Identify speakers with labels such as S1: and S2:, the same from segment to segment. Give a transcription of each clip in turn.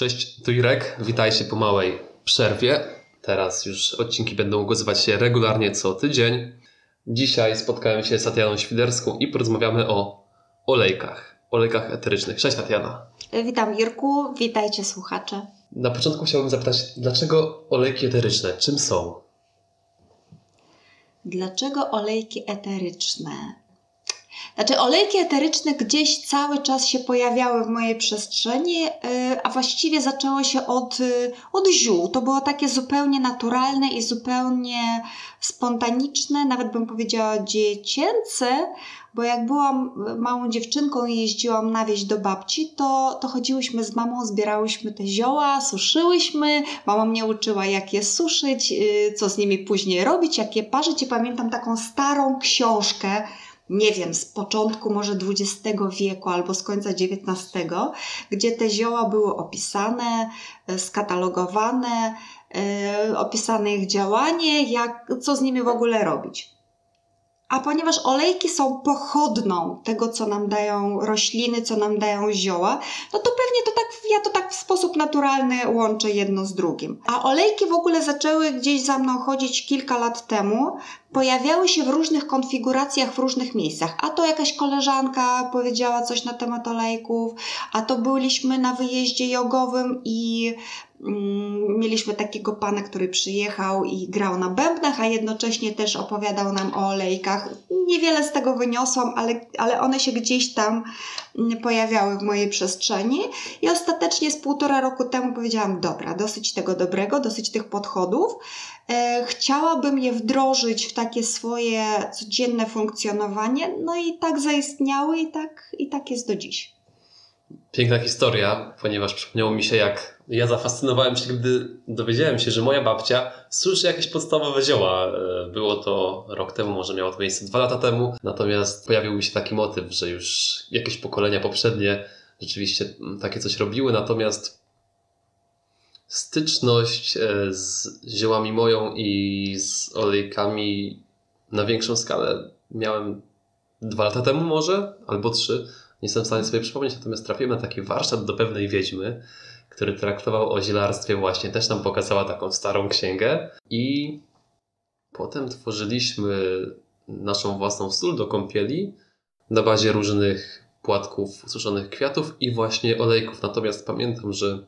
S1: Cześć, tu Irek. Witajcie po małej przerwie. Teraz już odcinki będą ukazywać się regularnie co tydzień. Dzisiaj spotkałem się z Tatianą Świderską i porozmawiamy o olejkach, olejkach eterycznych. Cześć Tatiana.
S2: Witam Irku, witajcie słuchacze.
S1: Na początku chciałbym zapytać, dlaczego olejki eteryczne? Czym są?
S2: Dlaczego olejki eteryczne? Znaczy, olejki eteryczne gdzieś cały czas się pojawiały w mojej przestrzeni, y, a właściwie zaczęło się od, y, od ziół. To było takie zupełnie naturalne i zupełnie spontaniczne, nawet bym powiedziała dziecięce, bo jak byłam małą dziewczynką i jeździłam na wieś do babci, to, to chodziłyśmy z mamą, zbierałyśmy te zioła, suszyłyśmy. Mama mnie uczyła, jak je suszyć, y, co z nimi później robić, jak je parzyć. I pamiętam taką starą książkę, nie wiem, z początku może XX wieku albo z końca XIX, gdzie te zioła były opisane, e, skatalogowane, e, opisane ich działanie, jak, co z nimi w ogóle robić. A ponieważ olejki są pochodną tego, co nam dają rośliny, co nam dają zioła, no to pewnie to tak, ja to tak w sposób naturalny łączę jedno z drugim. A olejki w ogóle zaczęły gdzieś za mną chodzić kilka lat temu. Pojawiały się w różnych konfiguracjach w różnych miejscach. A to jakaś koleżanka powiedziała coś na temat olejków, a to byliśmy na wyjeździe jogowym i mieliśmy takiego pana, który przyjechał i grał na bębnach, a jednocześnie też opowiadał nam o olejkach. Niewiele z tego wyniosłam, ale, ale one się gdzieś tam mm, pojawiały w mojej przestrzeni. I ostatecznie z półtora roku temu powiedziałam: Dobra, dosyć tego dobrego, dosyć tych podchodów. E, chciałabym je wdrożyć w takie swoje codzienne funkcjonowanie, no i tak zaistniały, i tak, i tak jest do dziś.
S1: Piękna historia, ponieważ przypomniało mi się, jak ja zafascynowałem się, gdy dowiedziałem się, że moja babcia suszy jakieś podstawowe zioła. E, było to rok temu, może miało to miejsce dwa lata temu, natomiast pojawił mi się taki motyw, że już jakieś pokolenia poprzednie rzeczywiście takie coś robiły, natomiast styczność e, z ziołami moją i z olejkami na większą skalę miałem dwa lata temu może, albo trzy nie jestem w stanie sobie przypomnieć, natomiast trafiłem na taki warsztat do pewnej wiedźmy, który traktował o zielarstwie właśnie. Też nam pokazała taką starą księgę i potem tworzyliśmy naszą własną sól do kąpieli na bazie różnych płatków suszonych kwiatów i właśnie olejków. Natomiast pamiętam, że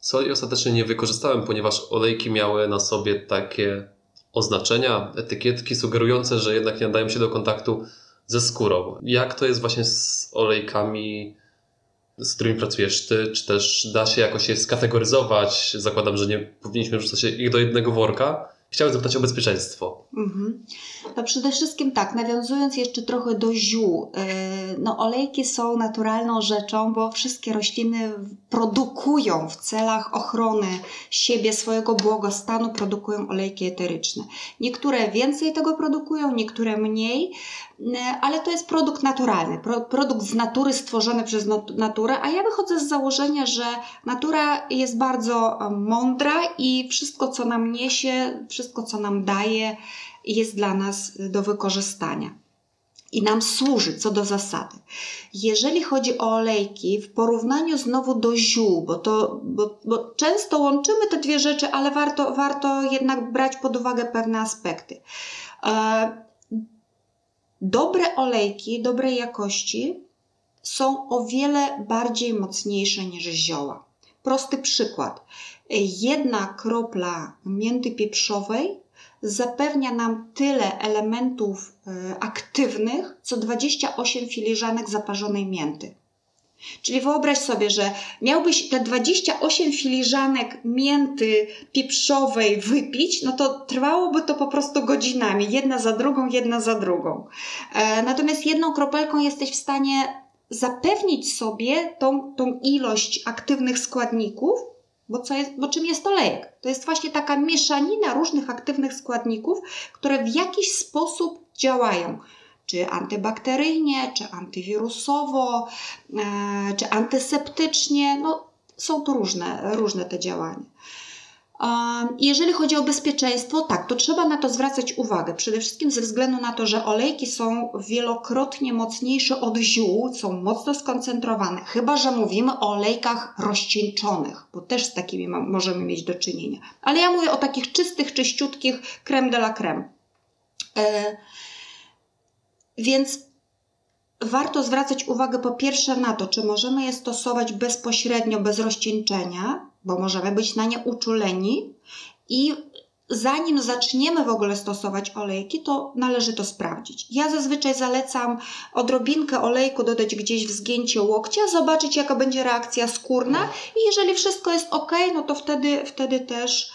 S1: soli ostatecznie nie wykorzystałem, ponieważ olejki miały na sobie takie oznaczenia, etykietki sugerujące, że jednak nie nadają się do kontaktu ze skórą. Jak to jest właśnie z olejkami, z którymi pracujesz ty? Czy też da się jakoś je skategoryzować? Zakładam, że nie powinniśmy wrzucać ich do jednego worka. Chciałem zapytać o bezpieczeństwo. Mhm.
S2: To przede wszystkim tak, nawiązując jeszcze trochę do ziół. E, no, olejki są naturalną rzeczą, bo wszystkie rośliny produkują w celach ochrony siebie, swojego błogostanu, produkują olejki eteryczne. Niektóre więcej tego produkują, niektóre mniej, ale to jest produkt naturalny, produkt z natury stworzony przez naturę, a ja wychodzę z założenia, że natura jest bardzo e, mądra i wszystko, co nam niesie, wszystko, co nam daje, jest dla nas do wykorzystania i nam służy co do zasady. Jeżeli chodzi o olejki, w porównaniu znowu do ziół, bo, to, bo, bo często łączymy te dwie rzeczy, ale warto, warto jednak brać pod uwagę pewne aspekty. E, dobre olejki, dobrej jakości są o wiele bardziej mocniejsze niż zioła. Prosty przykład. Jedna kropla mięty pieprzowej zapewnia nam tyle elementów e, aktywnych, co 28 filiżanek zaparzonej mięty. Czyli wyobraź sobie, że miałbyś te 28 filiżanek mięty pieprzowej wypić, no to trwałoby to po prostu godzinami, jedna za drugą, jedna za drugą. E, natomiast jedną kropelką jesteś w stanie zapewnić sobie tą, tą ilość aktywnych składników, bo, co jest, bo czym jest olejek? To jest właśnie taka mieszanina różnych aktywnych składników, które w jakiś sposób działają. Czy antybakteryjnie, czy antywirusowo, e, czy antyseptycznie. No, są tu różne, różne te działania. Jeżeli chodzi o bezpieczeństwo, tak, to trzeba na to zwracać uwagę. Przede wszystkim ze względu na to, że olejki są wielokrotnie mocniejsze od ziół, są mocno skoncentrowane, chyba że mówimy o olejkach rozcieńczonych, bo też z takimi możemy mieć do czynienia. Ale ja mówię o takich czystych, czyściutkich creme de la creme. E, więc warto zwracać uwagę po pierwsze na to, czy możemy je stosować bezpośrednio, bez rozcieńczenia, bo możemy być na nie uczuleni i zanim zaczniemy w ogóle stosować olejki, to należy to sprawdzić. Ja zazwyczaj zalecam odrobinkę olejku dodać gdzieś w zgięcie łokcia, zobaczyć jaka będzie reakcja skórna i jeżeli wszystko jest ok, no to wtedy, wtedy też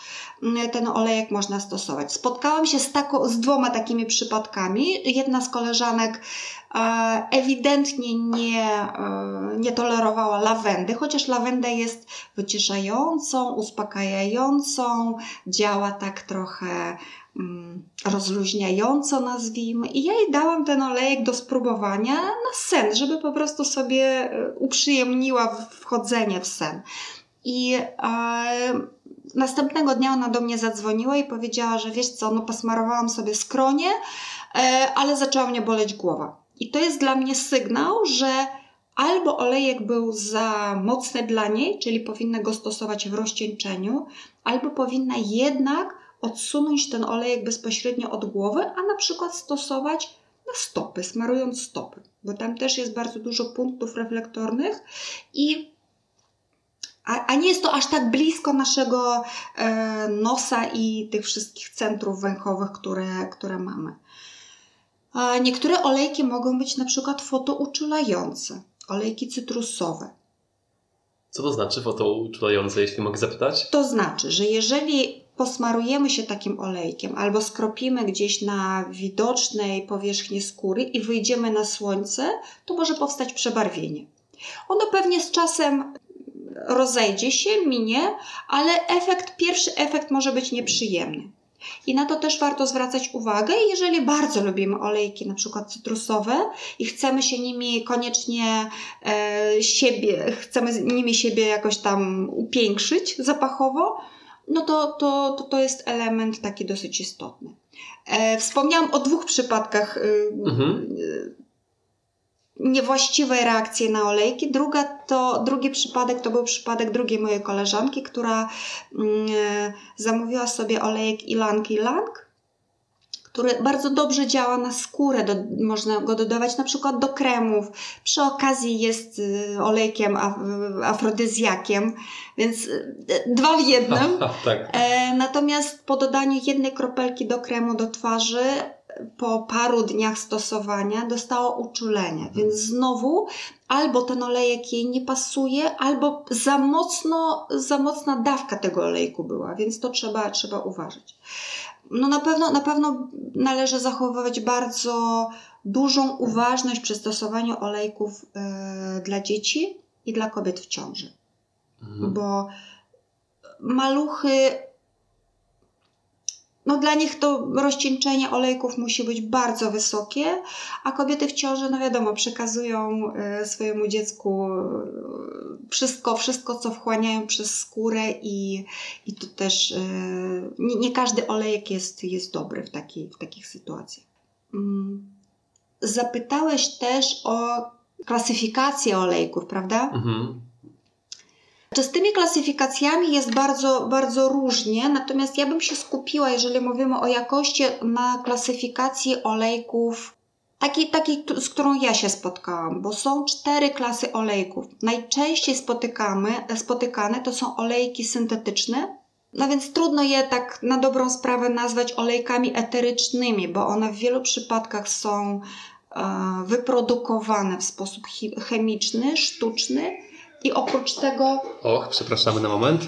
S2: ten olejek można stosować. Spotkałam się z, tako, z dwoma takimi przypadkami. Jedna z koleżanek ewidentnie nie, e, nie tolerowała lawendy, chociaż lawenda jest wyciszającą, uspokajającą, działa tak trochę mm, rozluźniająco nazwijmy i ja jej dałam ten olejek do spróbowania na sen, żeby po prostu sobie e, uprzyjemniła wchodzenie w sen. I e, następnego dnia ona do mnie zadzwoniła i powiedziała, że wiesz co, no posmarowałam sobie skronie, e, ale zaczęła mnie boleć głowa. I to jest dla mnie sygnał, że albo olejek był za mocny dla niej, czyli powinna go stosować w rozcieńczeniu, albo powinna jednak odsunąć ten olejek bezpośrednio od głowy, a na przykład stosować na stopy, smarując stopy, bo tam też jest bardzo dużo punktów reflektornych i a, a nie jest to aż tak blisko naszego e, nosa i tych wszystkich centrów węchowych, które, które mamy. Niektóre olejki mogą być na przykład fotouczulające, olejki cytrusowe.
S1: Co to znaczy fotouczulające, jeśli mogę zapytać?
S2: To znaczy, że jeżeli posmarujemy się takim olejkiem albo skropimy gdzieś na widocznej powierzchni skóry i wyjdziemy na słońce, to może powstać przebarwienie. Ono pewnie z czasem rozejdzie się, minie, ale efekt, pierwszy efekt może być nieprzyjemny. I na to też warto zwracać uwagę. Jeżeli bardzo lubimy olejki, na przykład cytrusowe, i chcemy się nimi koniecznie e, siebie, chcemy nimi siebie jakoś tam upiększyć zapachowo, no to, to, to, to jest element taki dosyć istotny. E, wspomniałam o dwóch przypadkach y, mhm niewłaściwe reakcje na olejki. Druga to, drugi przypadek to był przypadek drugiej mojej koleżanki, która mm, e, zamówiła sobie olejek Ilang Ilang, który bardzo dobrze działa na skórę. Do, można go dodawać na przykład do kremów. Przy okazji jest y, olejkiem af, afrodyzjakiem, więc y, dwa w jednym. tak. e, natomiast po dodaniu jednej kropelki do kremu do twarzy po paru dniach stosowania dostała uczulenie, więc znowu albo ten olejek jej nie pasuje, albo za, mocno, za mocna dawka tego olejku była, więc to trzeba, trzeba uważać. No na pewno, na pewno należy zachowywać bardzo dużą uważność przy stosowaniu olejków yy, dla dzieci i dla kobiet w ciąży. Mhm. Bo maluchy no dla nich to rozcieńczenie olejków musi być bardzo wysokie, a kobiety w ciąży, no wiadomo, przekazują e, swojemu dziecku e, wszystko, wszystko co wchłaniają przez skórę i, i to też e, nie, nie każdy olejek jest, jest dobry w, taki, w takich sytuacjach. Mm. Zapytałeś też o klasyfikację olejków, prawda? Mhm. Z tymi klasyfikacjami jest bardzo, bardzo różnie, natomiast ja bym się skupiła, jeżeli mówimy o jakości, na klasyfikacji olejków takiej, z którą ja się spotkałam, bo są cztery klasy olejków. Najczęściej spotykamy, spotykane to są olejki syntetyczne, no więc trudno je tak na dobrą sprawę nazwać olejkami eterycznymi, bo one w wielu przypadkach są e, wyprodukowane w sposób chemiczny, sztuczny i oprócz tego.
S1: Och, przepraszamy na moment.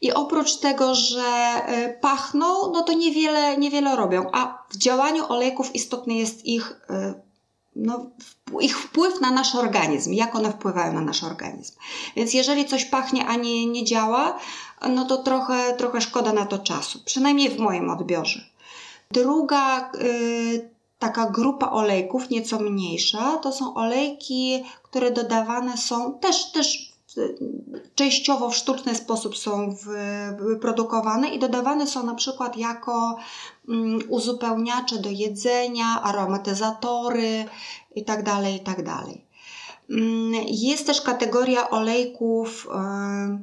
S2: I oprócz tego, że e, pachną, no to niewiele, niewiele robią. A w działaniu olejków istotny jest ich, e, no, ich wpływ na nasz organizm, jak one wpływają na nasz organizm. Więc jeżeli coś pachnie, a nie, nie działa, no to trochę, trochę szkoda na to czasu. Przynajmniej w moim odbiorze. Druga y, taka grupa olejków, nieco mniejsza, to są olejki, które dodawane są też, też częściowo w sztuczny sposób są wyprodukowane i dodawane są na przykład jako mm, uzupełniacze do jedzenia, aromatyzatory itd. Tak itd. Tak mm, jest też kategoria olejków e,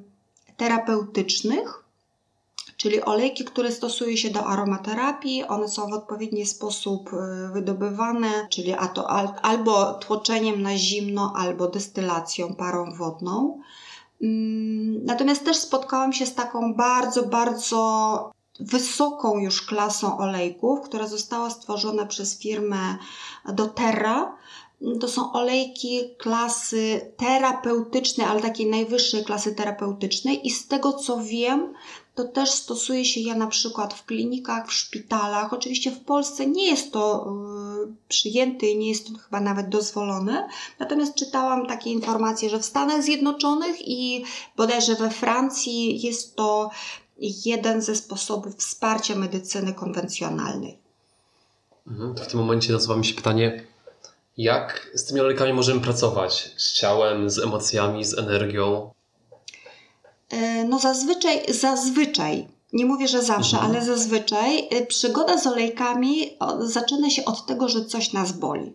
S2: terapeutycznych, czyli olejki, które stosuje się do aromaterapii. One są w odpowiedni sposób e, wydobywane, czyli albo tłoczeniem na zimno, albo destylacją parą wodną. Mm, natomiast też spotkałam się z taką bardzo, bardzo wysoką już klasą olejków, która została stworzona przez firmę doTERRA. To są olejki klasy terapeutycznej, ale takiej najwyższej klasy terapeutycznej i z tego co wiem, to też stosuje się je na przykład w klinikach, w szpitalach. Oczywiście w Polsce nie jest to y, przyjęte i nie jest to chyba nawet dozwolone. Natomiast czytałam takie informacje, że w Stanach Zjednoczonych i bodajże we Francji jest to jeden ze sposobów wsparcia medycyny konwencjonalnej.
S1: Mhm, to w tym momencie nasuwa mi się pytanie, jak z tymi olejkami możemy pracować? Z ciałem, z emocjami, z energią?
S2: E, no zazwyczaj, zazwyczaj, nie mówię, że zawsze, mhm. ale zazwyczaj e, przygoda z olejkami zaczyna się od tego, że coś nas boli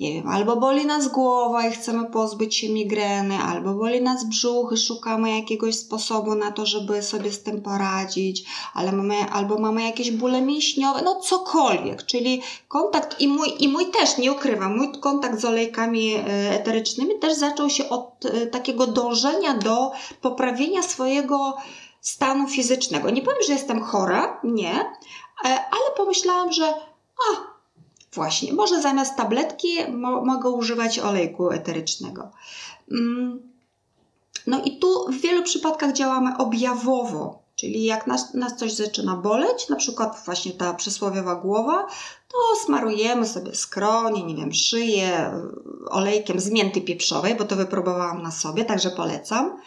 S2: nie wiem, albo boli nas głowa i chcemy pozbyć się migreny, albo boli nas brzuch i szukamy jakiegoś sposobu na to, żeby sobie z tym poradzić, ale mamy, albo mamy jakieś bóle mięśniowe, no cokolwiek, czyli kontakt i mój, i mój też, nie ukrywam, mój kontakt z olejkami e, eterycznymi też zaczął się od e, takiego dążenia do poprawienia swojego stanu fizycznego. Nie powiem, że jestem chora, nie, e, ale pomyślałam, że a, Właśnie, może zamiast tabletki mo mogę używać olejku eterycznego. Mm. No i tu w wielu przypadkach działamy objawowo, czyli jak nas, nas coś zaczyna boleć, na przykład właśnie ta przysłowiowa głowa, to smarujemy sobie skronie, nie wiem, szyję olejkiem z mięty pieprzowej, bo to wypróbowałam na sobie, także polecam.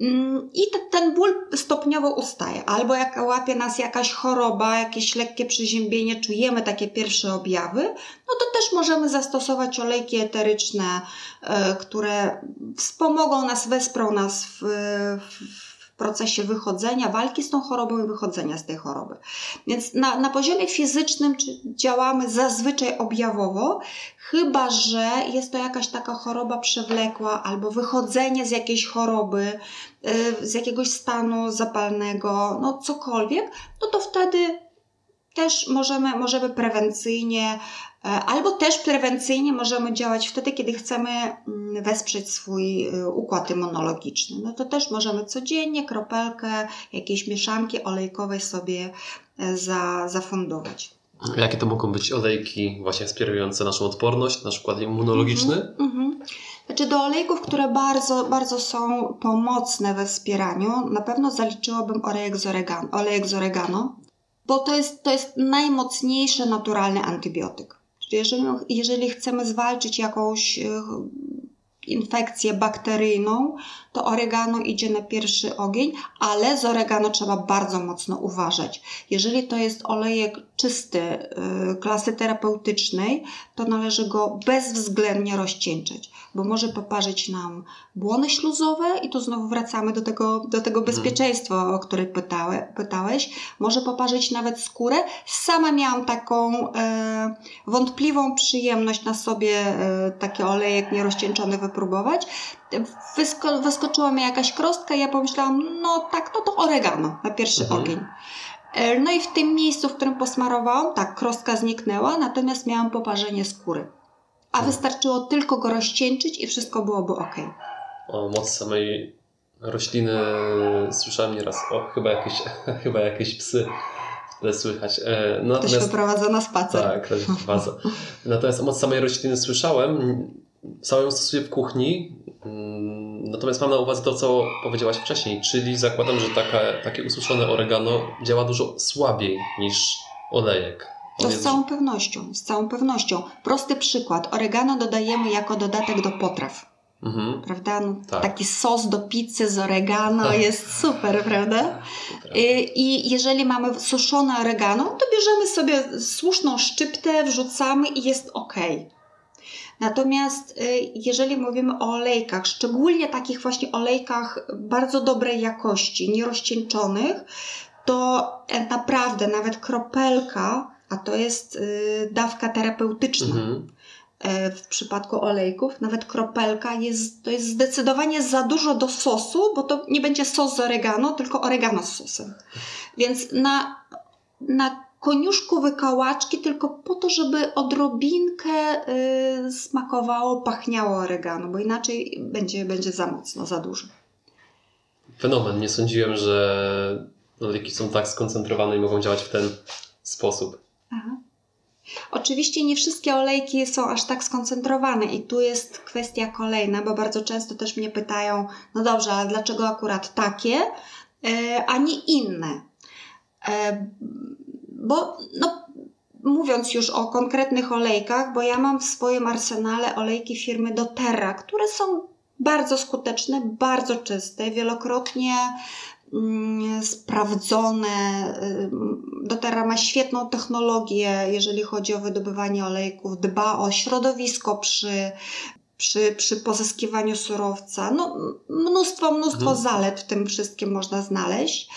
S2: Mm, I ten ból stopniowo ustaje. Albo jak łapie nas jakaś choroba, jakieś lekkie przeziębienie, czujemy takie pierwsze objawy, no to też możemy zastosować olejki eteryczne, e, które wspomogą nas, wesprą nas w, w procesie wychodzenia, walki z tą chorobą i wychodzenia z tej choroby. Więc na, na poziomie fizycznym działamy zazwyczaj objawowo, chyba że jest to jakaś taka choroba przewlekła albo wychodzenie z jakiejś choroby, y, z jakiegoś stanu zapalnego, no cokolwiek, no to wtedy też możemy, możemy prewencyjnie E, albo też prewencyjnie możemy działać wtedy, kiedy chcemy mm, wesprzeć swój y, układ immunologiczny. No to też możemy codziennie kropelkę jakiejś mieszanki olejkowej sobie e, za, zafundować.
S1: Jakie to mogą być olejki właśnie wspierające naszą odporność, nasz układ immunologiczny? Mm -hmm.
S2: Znaczy do olejków, które bardzo, bardzo są pomocne we wspieraniu, na pewno zaliczyłabym olejek z oregano, olejek z oregano bo to jest, to jest najmocniejszy naturalny antybiotyk. Jeżeli, jeżeli chcemy zwalczyć jakąś e, infekcję bakteryjną, to oregano idzie na pierwszy ogień, ale z oregano trzeba bardzo mocno uważać. Jeżeli to jest olejek czysty, yy, klasy terapeutycznej, to należy go bezwzględnie rozcieńczyć, bo może poparzyć nam błony śluzowe i tu znowu wracamy do tego, do tego mhm. bezpieczeństwa, o które pytałe, pytałeś. Może poparzyć nawet skórę. Sama miałam taką yy, wątpliwą przyjemność na sobie yy, taki olejek nierozcieńczony wypróbować. Wysko wyskoczyła mi jakaś krostka i ja pomyślałam, no tak, no to oregano na pierwszy mhm. ogień. E, no i w tym miejscu, w którym posmarowałam, tak, krostka zniknęła, natomiast miałam poparzenie skóry. A mhm. wystarczyło tylko go rozcieńczyć i wszystko byłoby ok.
S1: O moc samej rośliny słyszałem nieraz, o chyba jakieś, chyba jakieś psy słychać.
S2: E, natomiast, ktoś wyprowadza na spacer.
S1: Tak, ktoś wyprowadza. Natomiast o moc samej rośliny słyszałem, sam ją stosuję w kuchni, mm, natomiast mam na uwadze to, co powiedziałaś wcześniej, czyli zakładam, że taka, takie ususzone oregano działa dużo słabiej niż olejek.
S2: To z całą pewnością, z całą pewnością. Prosty przykład. Oregano dodajemy jako dodatek do potraw. Mhm. Prawda? No, tak. Taki sos do pizzy z oregano tak. jest super, prawda? I, I jeżeli mamy suszone oregano, to bierzemy sobie słuszną szczyptę, wrzucamy i jest ok. Natomiast y, jeżeli mówimy o olejkach, szczególnie takich właśnie olejkach bardzo dobrej jakości, nierozcieńczonych, to e, naprawdę nawet kropelka, a to jest y, dawka terapeutyczna.
S1: Mhm.
S2: e, W przypadku olejków, nawet kropelka jest, to jest zdecydowanie za dużo do sosu, bo to nie będzie sos z oregano, tylko oregano z sosem. Więc na, na koniuszku wykałaczki tylko po to, żeby odrobinkę y, smakowało, pachniało oregano, bo inaczej będzie, będzie za mocno, za dużo.
S1: Fenomen. Nie sądziłem, że olejki są tak skoncentrowane i mogą działać w ten sposób.
S2: Aha. Oczywiście nie wszystkie olejki są aż tak skoncentrowane i tu jest kwestia kolejna, bo bardzo często też mnie pytają, no dobrze, ale dlaczego akurat takie, e, a nie inne? Bo no, mówiąc już o konkretnych olejkach, bo ja mam w swoim arsenale olejki firmy doTERRA, które są bardzo skuteczne, bardzo czyste, wielokrotnie mm, sprawdzone. Ym, doTERRA ma świetną technologię, jeżeli chodzi o wydobywanie olejków, dba o środowisko przy, przy, przy pozyskiwaniu surowca. No, mnóstwo, mnóstwo
S1: Mhm.
S2: zalet w tym wszystkim można znaleźć.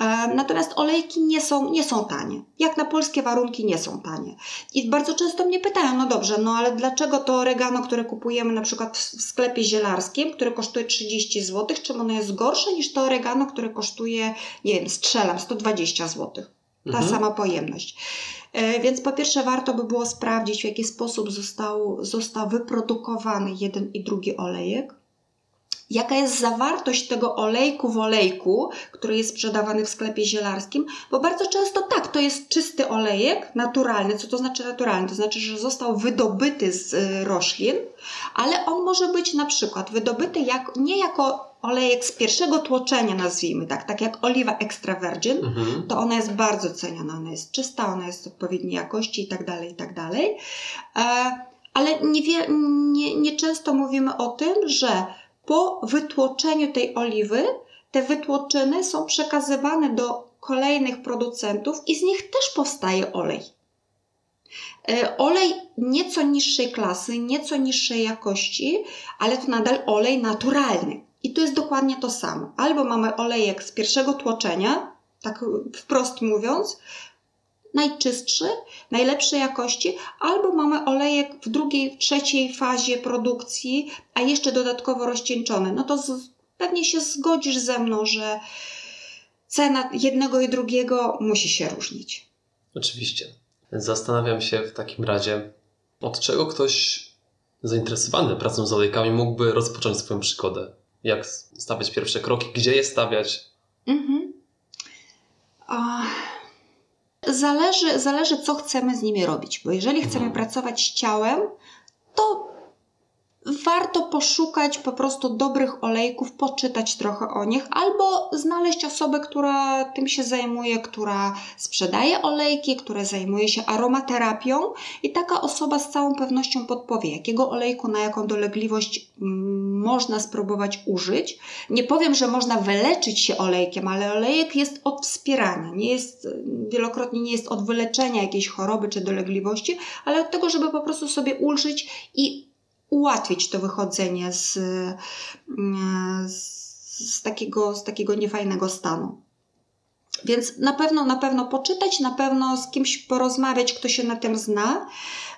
S2: E, Natomiast olejki nie są, nie są tanie. Jak na polskie warunki nie są tanie. I bardzo często mnie pytają, no dobrze, no ale dlaczego to oregano, które kupujemy na przykład w w sklepie zielarskim, które kosztuje 30 zł, czym ono jest gorsze niż to oregano, które kosztuje, nie wiem, strzelam, 120 zł. Ta
S1: Mhm.
S2: sama pojemność. E, Więc po pierwsze warto by było sprawdzić, w jaki sposób został, został wyprodukowany jeden i drugi olejek. Jaka jest zawartość tego olejku w olejku, który jest sprzedawany w sklepie zielarskim, bo bardzo często tak, to jest czysty olejek, naturalny. Co to znaczy naturalny? To znaczy, że został wydobyty z y, roślin, ale on może być na przykład wydobyty jak, nie jako olejek z pierwszego tłoczenia, nazwijmy tak, tak jak oliwa extra virgin,
S1: Mhm.
S2: to ona jest bardzo ceniona, ona jest czysta, ona jest odpowiedniej jakości i tak dalej, i tak dalej. E, Ale niewie, nie, nie często mówimy o tym, że po wytłoczeniu tej oliwy te wytłoczyny są przekazywane do kolejnych producentów i z nich też powstaje olej. E, Olej nieco niższej klasy, nieco niższej jakości, ale to nadal olej naturalny. I tu jest dokładnie to samo. Albo mamy olejek z pierwszego tłoczenia, tak wprost mówiąc, najczystszy, najlepszej jakości, albo mamy olejek w drugiej, trzeciej fazie produkcji, a jeszcze dodatkowo rozcieńczony. No to z, pewnie się zgodzisz ze mną, że cena jednego i drugiego musi się różnić.
S1: Oczywiście. Zastanawiam się w takim razie, od czego ktoś zainteresowany pracą z olejkami mógłby rozpocząć swoją przygodę. Jak stawiać pierwsze kroki, gdzie je stawiać.
S2: Mhm. Zależy, zależy, co chcemy z nimi robić, bo jeżeli chcemy
S1: Mhm.
S2: pracować z ciałem, to warto poszukać po prostu dobrych olejków, poczytać trochę o nich, albo znaleźć osobę, która tym się zajmuje, która sprzedaje olejki, która zajmuje się aromaterapią i taka osoba z całą pewnością podpowie, jakiego olejku na jaką dolegliwość mm, można spróbować użyć. Nie powiem, że można wyleczyć się olejkiem, ale olejek jest od wspierania, nie jest, wielokrotnie nie jest od wyleczenia jakiejś choroby czy dolegliwości, ale od tego, żeby po prostu sobie ulżyć i ułatwić to wychodzenie z, z, z, takiego, z takiego niefajnego stanu. Więc na pewno, na pewno poczytać, na pewno z kimś porozmawiać, kto się na tym zna.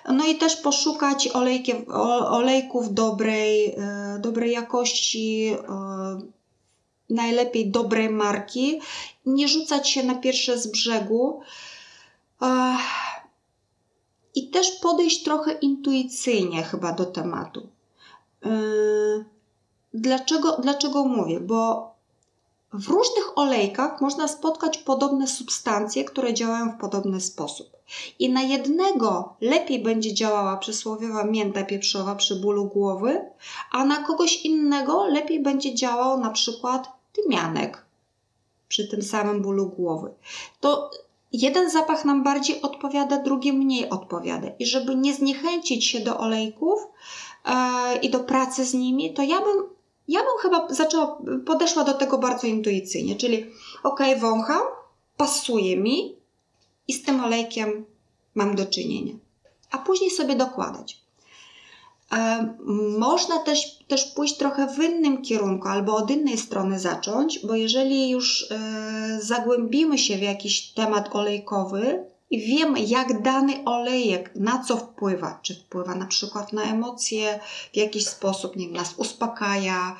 S2: No i też poszukać olejki, olejków dobrej, e, dobrej jakości, e, najlepiej dobrej marki. Nie rzucać się na pierwsze z brzegu. Ech, I też podejść trochę intuicyjnie chyba do tematu. Dlaczego, dlaczego mówię? Bo w różnych olejkach można spotkać podobne substancje, które działają w podobny sposób. I na jednego lepiej będzie działała przysłowiowa mięta pieprzowa przy bólu głowy, a na kogoś innego lepiej będzie działał na przykład tymianek przy tym samym bólu głowy. To jeden zapach nam bardziej odpowiada, drugi mniej odpowiada. I żeby nie zniechęcić się do olejków e, i do pracy z nimi, to ja bym, ja bym chyba zaczęła, podeszła do tego bardzo intuicyjnie, czyli ok, wącham, pasuje mi i z tym olejkiem mam do czynienia. A później sobie dokładać. E, można też, też pójść trochę w innym kierunku albo od innej strony zacząć, bo jeżeli już e, zagłębimy się w jakiś temat olejkowy i wiemy, jak dany olejek na co wpływa, czy wpływa na przykład na emocje w jakiś sposób, nie wiem, nas uspokaja,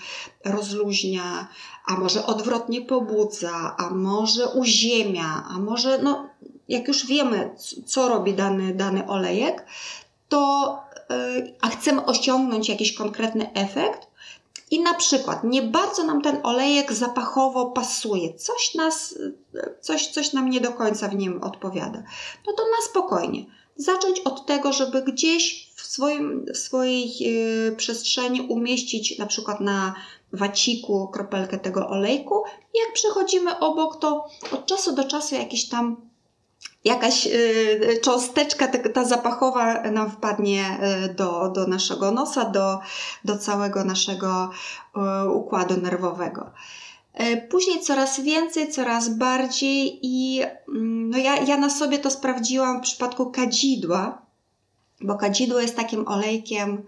S2: rozluźnia, a może odwrotnie pobudza, a może uziemia, a może, no, jak już wiemy, co robi dany, dany olejek, to a chcemy osiągnąć jakiś konkretny efekt i na przykład nie bardzo nam ten olejek zapachowo pasuje, coś, nas, coś, coś nam nie do końca w nim odpowiada, no to na spokojnie. Zacząć od tego, żeby gdzieś w, swoim, w swojej yy, przestrzeni umieścić na przykład na waciku kropelkę tego olejku. Jak przechodzimy obok, to od czasu do czasu jakiś tam jakaś y, cząsteczka ta zapachowa nam wpadnie y, do, do naszego nosa, do, do całego naszego y, układu nerwowego. Później coraz więcej, coraz bardziej i mm, no ja, ja na sobie to sprawdziłam w przypadku kadzidła, bo kadzidło jest takim olejkiem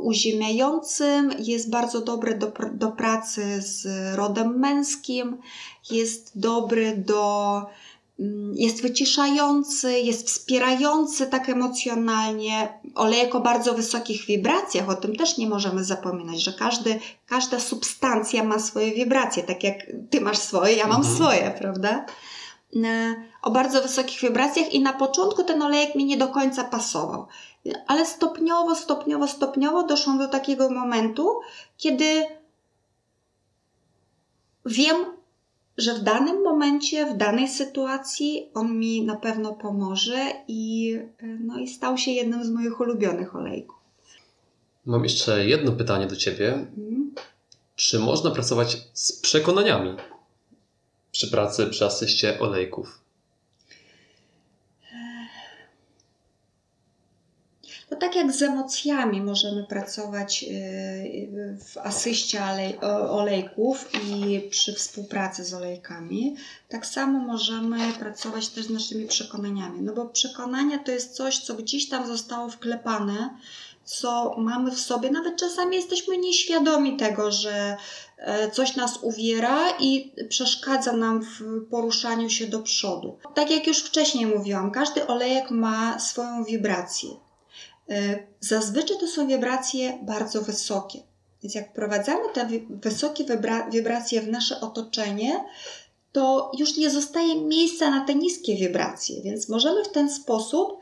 S2: uziemiającym, jest bardzo dobry do, do pracy z rodem męskim, jest dobry do jest wyciszający, jest wspierający tak emocjonalnie. Olejek o bardzo wysokich wibracjach, o tym też nie możemy zapominać, że każdy, każda substancja ma swoje wibracje, tak jak ty masz swoje, ja mam mhm. swoje, prawda? O bardzo wysokich wibracjach i na początku ten olejek mi nie do końca pasował. Ale stopniowo, stopniowo, stopniowo doszłam do takiego momentu, kiedy wiem, że w danym momencie, w danej sytuacji on mi na pewno pomoże i, no, i stał się jednym z moich ulubionych olejków.
S1: Mam jeszcze jedno pytanie do Ciebie. Mhm. Czy można pracować z przekonaniami przy pracy, przy asyście olejków?
S2: To tak jak z emocjami możemy pracować y, w asyście olejków i przy współpracy z olejkami, tak samo możemy pracować też z naszymi przekonaniami. No bo przekonania to jest coś, co gdzieś tam zostało wklepane, co mamy w sobie. Nawet czasami jesteśmy nieświadomi tego, że e, coś nas uwiera i przeszkadza nam w poruszaniu się do przodu. Tak jak już wcześniej mówiłam, każdy olejek ma swoją wibrację. E, zazwyczaj to są wibracje bardzo wysokie. Więc jak wprowadzamy te wysokie wibracje w nasze otoczenie, to już nie zostaje miejsca na te niskie wibracje, więc możemy w ten sposób,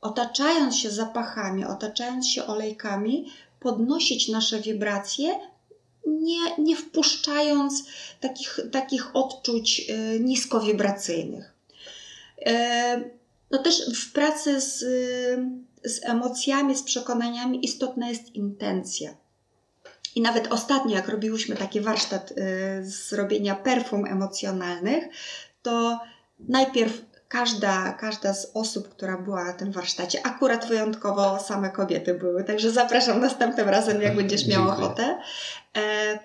S2: otaczając się zapachami, otaczając się olejkami, podnosić nasze wibracje, nie, nie wpuszczając takich, takich odczuć e, niskowibracyjnych. E, no też w pracy z z emocjami, z przekonaniami istotna jest intencja. I nawet ostatnio, jak robiłyśmy taki warsztat y, z robienia perfum emocjonalnych, to najpierw każda, każda z osób, która była na tym warsztacie, akurat wyjątkowo same kobiety były, także zapraszam następnym razem, jak będziesz miała ochotę. E,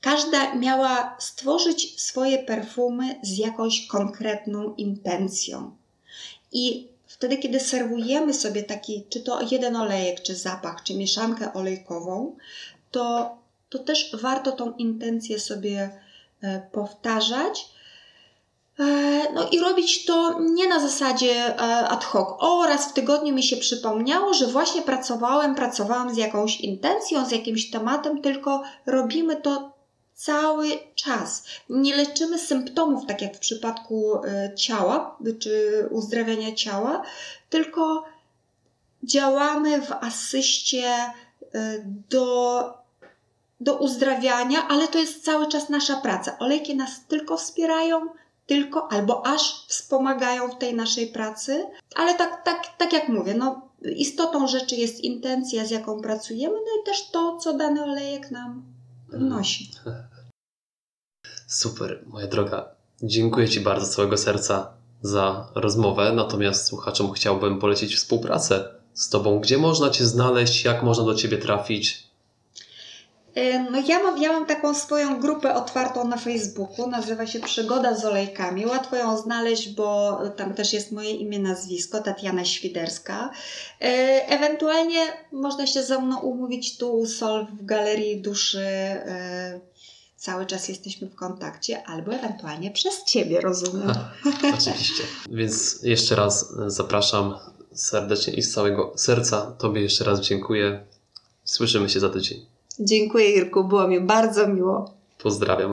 S2: każda miała stworzyć swoje perfumy z jakąś konkretną intencją. I wtedy, kiedy serwujemy sobie taki, czy to jeden olejek, czy zapach, czy mieszankę olejkową, to, to też warto tą intencję sobie e, powtarzać. E, no i robić to nie na zasadzie e, ad hoc. O, raz w tygodniu mi się przypomniało, że właśnie pracowałem, pracowałam z jakąś intencją, z jakimś tematem, tylko robimy to cały czas. Nie leczymy symptomów, tak jak w przypadku e, ciała czy uzdrawiania ciała, tylko działamy w asyście e, do, do uzdrawiania, ale to jest cały czas nasza praca. Olejki nas tylko wspierają, tylko albo aż wspomagają w tej naszej pracy, ale tak, tak, tak jak mówię, no, istotą rzeczy jest intencja, z jaką pracujemy, no i też to, co dany olejek nam wnosi.
S1: Super, moja droga. Dziękuję Ci bardzo z całego serca za rozmowę. Natomiast słuchaczom chciałbym polecić współpracę z Tobą. Gdzie można Cię znaleźć? Jak można do Ciebie trafić?
S2: E, No ja mam, ja mam taką swoją grupę otwartą na Facebooku, nazywa się Przygoda z olejkami. Łatwo ją znaleźć, bo tam też jest moje imię, nazwisko, Tatiana Świderska. E, Ewentualnie można się ze mną umówić tu, Sol, w Galerii Duszy. E, Cały czas jesteśmy w kontakcie, albo ewentualnie przez Ciebie, rozumiem.
S1: Oczywiście. Więc jeszcze raz zapraszam serdecznie i z całego serca Tobie jeszcze raz dziękuję. Słyszymy się za tydzień.
S2: Dziękuję, Irku, było mi bardzo miło.
S1: Pozdrawiam.